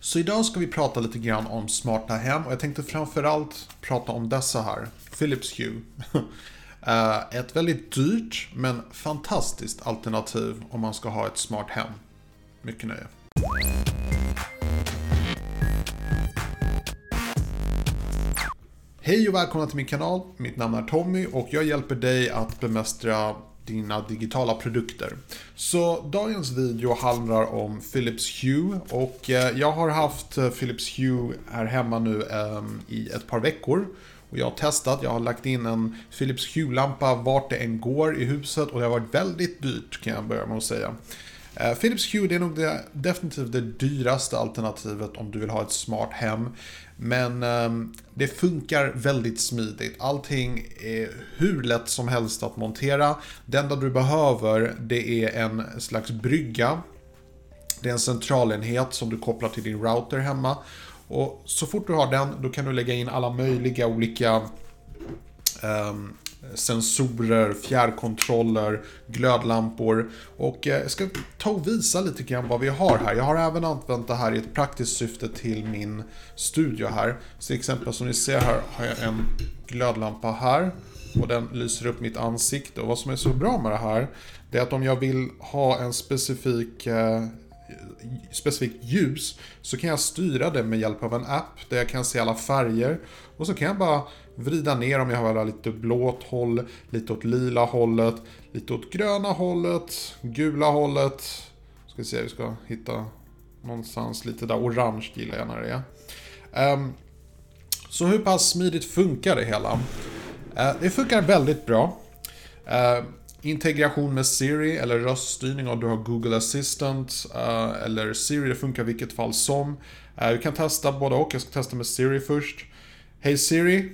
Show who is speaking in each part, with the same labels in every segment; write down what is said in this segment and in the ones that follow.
Speaker 1: Så idag ska vi prata lite grann om smarta hem och jag tänkte framförallt prata om dessa här. Philips Hue. Eh, ett väldigt dyrt men fantastiskt alternativ om man ska ha ett smart hem. Mycket nöje. Hej och välkomna till min kanal. Mitt namn är Tommy och jag hjälper dig att bemästra dina digitala produkter. Så dagens video handlar om Philips Hue och eh, jag har haft eh, Philips Hue här hemma nu ehm, i ett par veckor. Och jag har testat, jag har lagt in en Philips Hue-lampa vart det än går i huset och det har varit väldigt dyrt kan jag börja med att säga. Eh, Philips Hue det är nog det, definitivt det dyraste alternativet om du vill ha ett smart hem. Men ehm, det funkar väldigt smidigt. Allting är hur lätt som helst att montera. Det enda du behöver det är en slags brygga. Det är en centralenhet som du kopplar till din router hemma. Och så fort du har den, då kan du lägga in alla möjliga olika um, sensorer, fjärrkontroller, glödlampor. Och jag ska ta och visa lite grann vad vi har här. Jag har även använt det här i ett praktiskt syfte till min studio här. Så till exempel som ni ser här har jag en glödlampa här. Och den lyser upp mitt ansikte. Och vad som är så bra med det här, det är att om jag vill ha en specifik eh, specifikt ljus så kan jag styra det med hjälp av en app där jag kan se alla färger och så kan jag bara vrida ner om jag vill ha lite blått håll, lite åt lila hållet, lite åt gröna hållet, gula hållet. Ska se, vi ska hitta någonstans lite där orange gillar jag när det är. Um, så hur pass smidigt funkar det hela? Uh, det funkar väldigt bra. Uh, integration med Siri eller röststyrning om du har Google Assistant uh, eller Siri, det funkar i vilket fall som. Uh, vi kan testa både och, jag ska testa med Siri först. Hej Siri.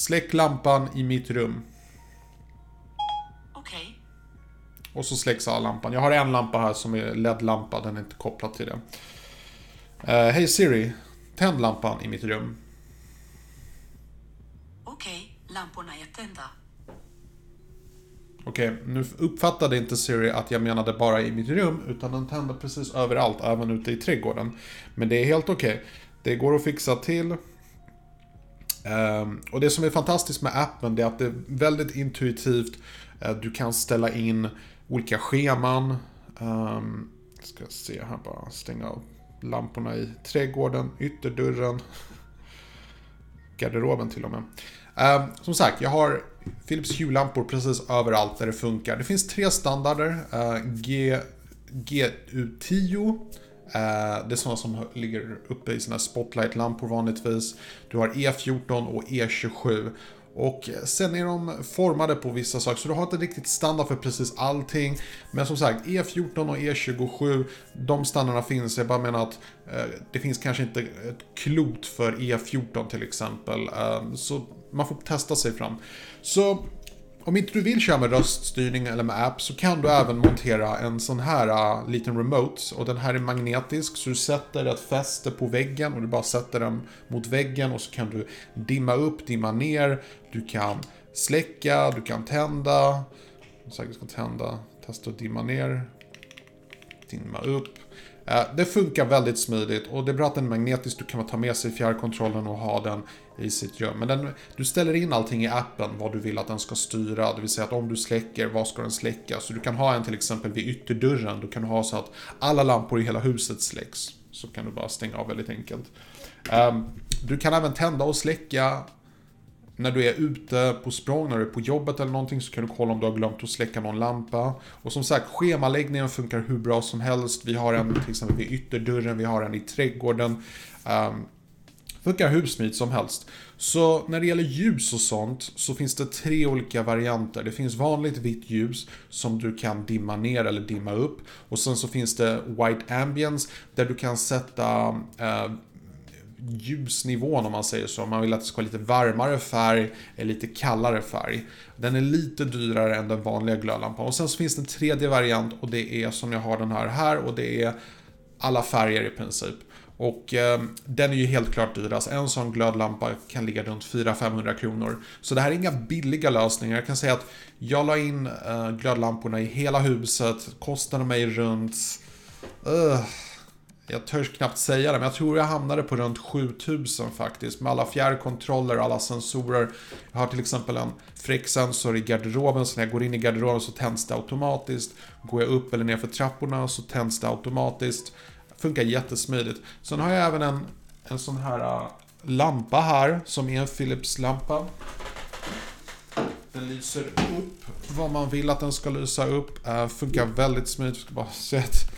Speaker 1: Släck lampan i mitt rum.
Speaker 2: Okej. Okay.
Speaker 1: Och så släcks alla lampan. Jag har en lampa här som är LED-lampa, den är inte kopplad till det. Uh, Hej Siri. Tänd lampan i mitt rum.
Speaker 2: Okej, okay. lamporna är tända.
Speaker 1: Okej, okay, nu uppfattade inte Siri att jag menade bara i mitt rum, utan den tände precis överallt, även ute i trädgården. Men det är helt okej. Det går att fixa till. Ehm, och det som är fantastiskt med appen det är att det är väldigt intuitivt. Eh, du kan ställa in olika scheman. Ehm, ska se här bara, stänga av lamporna i trädgården, ytterdörren. Garderoben till och med. Ehm, som sagt, jag har Philips Hue-lampor precis överallt där det funkar. Det finns tre standarder. Eh, GU10 Eh, det är sådana som ligger uppe i sina spotlightlampor vanligtvis. Du har E14 och E27. Och eh, sen är de formade på vissa saker, så du har inte riktigt standard för precis allting. Men som sagt, E14 och E27, de standarderna finns. Jag bara menar att eh, det finns kanske inte ett klot för E14 till exempel. Eh, så man får testa sig fram. Så om inte du vill köra med röststyrning eller med app så kan du även montera en sån här uh, liten remote. Och den här är magnetisk så du sätter ett fäste på väggen och du bara sätter den mot väggen och så kan du dimma upp, dimma ner. Du kan släcka, du kan tända. Jag säkert ska tända, testa att dimma ner. Dimma upp. Eh, det funkar väldigt smidigt och det är bra att den är magnetisk. Du kan ta med sig fjärrkontrollen och ha den i sitt göm. Men den, du ställer in allting i appen vad du vill att den ska styra. Det vill säga att om du släcker, vad ska den släcka? Så du kan ha en till exempel vid ytterdörren. Du kan ha så att alla lampor i hela huset släcks. Så kan du bara stänga av väldigt enkelt. Ehm, du kan även tända och släcka när du är ute på språng, när du är på jobbet eller någonting så kan du kolla om du har glömt att släcka någon lampa. Och som sagt, schemaläggningen funkar hur bra som helst. Vi har en till exempel vid ytterdörren, vi har en i trädgården. Um, Funkar hur smidigt som helst. Så när det gäller ljus och sånt så finns det tre olika varianter. Det finns vanligt vitt ljus som du kan dimma ner eller dimma upp. Och sen så finns det white ambience där du kan sätta eh, ljusnivån om man säger så. Man vill att det ska vara lite varmare färg eller lite kallare färg. Den är lite dyrare än den vanliga glödlampan. Och sen så finns det en tredje variant och det är som jag har den här här och det är alla färger i princip. Och eh, den är ju helt klart dyrast. En sån glödlampa kan ligga runt 400-500 kronor. Så det här är inga billiga lösningar. Jag kan säga att jag la in eh, glödlamporna i hela huset. Kostade mig runt... Uh, jag törs knappt säga det, men jag tror jag hamnade på runt 7000 faktiskt. Med alla fjärrkontroller alla sensorer. Jag har till exempel en fräck sensor i garderoben, så när jag går in i garderoben så tänds det automatiskt. Går jag upp eller ner för trapporna så tänds det automatiskt. Funkar jättesmidigt. Sen har jag även en, en sån här uh, lampa här, som är en Philips lampa. Den lyser upp vad man vill att den ska lysa upp. Uh, funkar väldigt smidigt. Jag ska bara se att...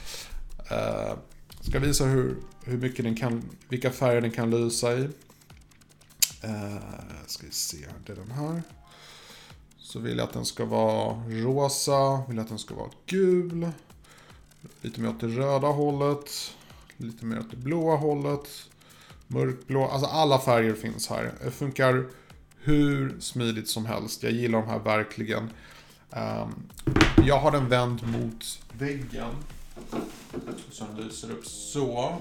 Speaker 1: uh, Ska visa hur, hur mycket den kan, vilka färger den kan lysa i. Uh, ska vi se, det är den här. Så vill jag att den ska vara rosa, vill jag att den ska vara gul. Lite mer åt det röda hållet. Lite mer åt det blåa hållet. Mörkblå, alltså alla färger finns här. Det funkar hur smidigt som helst. Jag gillar de här verkligen. Um, jag har den vänd mot väggen. Som lyser upp så.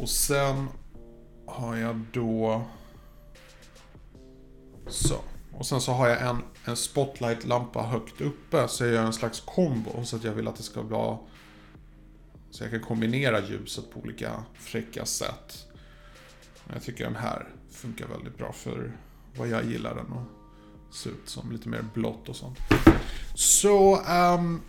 Speaker 1: Och sen har jag då... Så. Och sen så har jag en, en spotlight-lampa högt uppe. Så jag gör en slags kombo. Så att jag vill att det ska vara... Så jag kan kombinera ljuset på olika fräcka sätt. Men jag tycker den här funkar väldigt bra för vad jag gillar den att se ut som. Lite mer blått och sånt. Så... Um,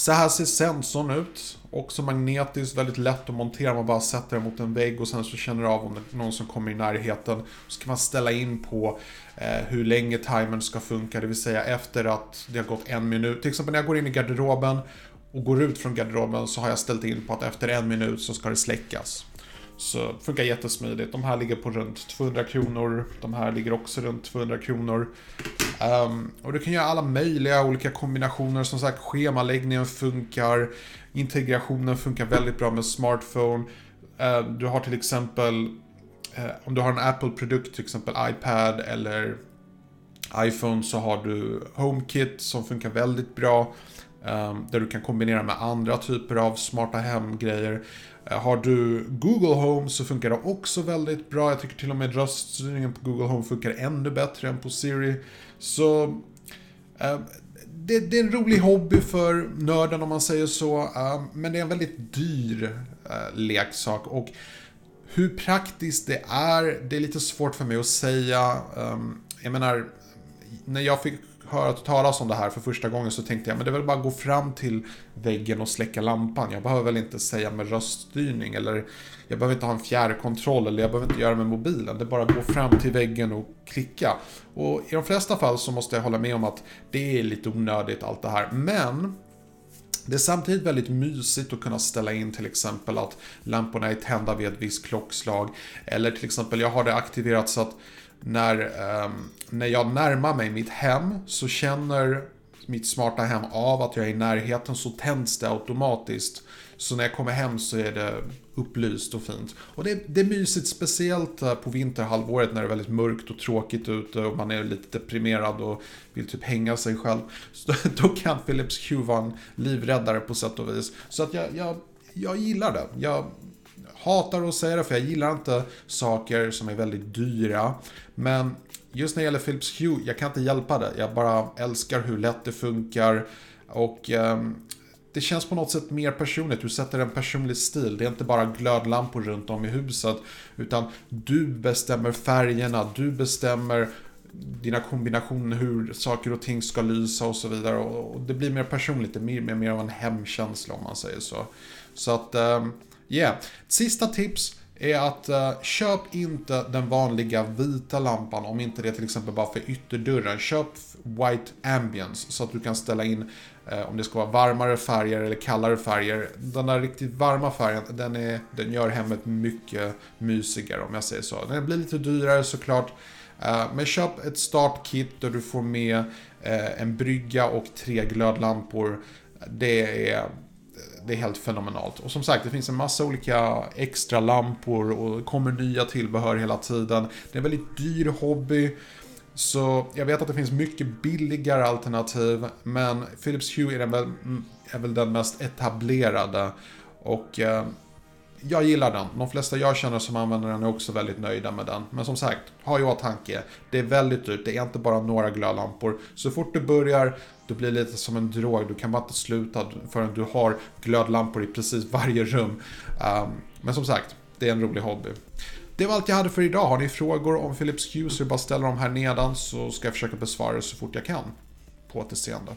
Speaker 1: så här ser sensorn ut. Också magnetiskt, väldigt lätt att montera. Man bara sätter den mot en vägg och sen så känner du av om det är någon som kommer i närheten. Så kan man ställa in på eh, hur länge timern ska funka, det vill säga efter att det har gått en minut. Till exempel när jag går in i garderoben och går ut från garderoben så har jag ställt in på att efter en minut så ska det släckas. Så funkar jättesmidigt. De här ligger på runt 200 kronor. De här ligger också runt 200 kronor. Um, och du kan göra alla möjliga olika kombinationer. Som sagt, schemaläggningen funkar. Integrationen funkar väldigt bra med smartphone. Uh, du har till exempel, uh, om du har en Apple-produkt, till exempel iPad eller iPhone, så har du HomeKit som funkar väldigt bra. Ehm, där du kan kombinera med andra typer av smarta hem-grejer. Eh, har du Google Home så funkar det också väldigt bra. Jag tycker till och med röststyrningen på Google Home funkar ännu bättre än på Siri. Så ehm, det, det, är en rolig hobby för nörden om man säger så. Ehm, men det är en väldigt dyr eh, leksak. Och hur praktiskt det är, det är lite svårt för mig att säga. Jag menar, när jag fick höra talas om det här för första gången så tänkte jag, men det är väl bara att gå fram till väggen och släcka lampan. Jag behöver väl inte säga med röststyrning eller jag behöver inte ha en fjärrkontroll eller jag behöver inte göra med mobilen. Det är bara att gå fram till väggen och klicka. Och i de flesta fall så måste jag hålla med om att det är lite onödigt allt det här. Men det är samtidigt väldigt mysigt att kunna ställa in till exempel att lamporna är tända vid ett visst klockslag. Eller till exempel, jag har det aktiverat så att när, um, när jag närmar mig mitt hem så känner mitt smarta hem av att jag är i närheten så tänds det automatiskt. Så när jag kommer hem så är det upplyst och fint. Och det, det är mysigt, speciellt eh, på vinterhalvåret när det är väldigt mörkt och tråkigt ute och man är lite deprimerad och vill typ hänga sig själv. Så då kan Philips Hue vara en livräddare på sätt och vis. Så att jag, jag, jag gillar det. Jag hatar att säga det för jag gillar inte saker som är väldigt dyra. Men just när det gäller Philips Hue, jag kan inte hjälpa det. Jag bara älskar hur lätt det funkar. Och eh, det känns på något sätt mer personligt. Du sätter en personlig stil. Det är inte bara glödlampor runt om i huset. Utan du bestämmer färgerna, du bestämmer dina kombinationer, hur saker och ting ska lysa och så vidare. Och det blir mer personligt, det blir mer, mer av en hemkänsla om man säger så. Så att, eh, Yeah. Sista tips är att uh, köp inte den vanliga vita lampan om inte det är till exempel bara för ytterdörren. Köp White Ambience så att du kan ställa in uh, om det ska vara varmare färger eller kallare färger. Den där riktigt varma färgen, den, är, den gör hemmet mycket mysigare om jag säger så. Den blir lite dyrare såklart. Uh, men köp ett startkit där du får med en brygga och tre glödlampor. Det är det är helt fenomenalt. Och som sagt, det finns en massa olika extra lampor och det kommer nya tillbehör hela tiden. Det är en väldigt dyr hobby. Så jag vet att det finns mycket billigare alternativ, men Philips Hue är, väl, är väl den mest etablerade. Och eh, jag gillar den. De flesta jag känner som använder den är också väldigt nöjda med den. Men som sagt, ha i åtanke. Det är väldigt dyrt. Det är inte bara några glödlampor. Så fort du börjar, du blir lite som en drog. Du kan bara inte sluta förrän du har glödlampor i precis varje rum. Um, men som sagt, det är en rolig hobby. Det var allt jag hade för idag. Har ni frågor om Philips Hue så bara ställa dem här nedan så ska jag försöka besvara det så fort jag kan. På återseende.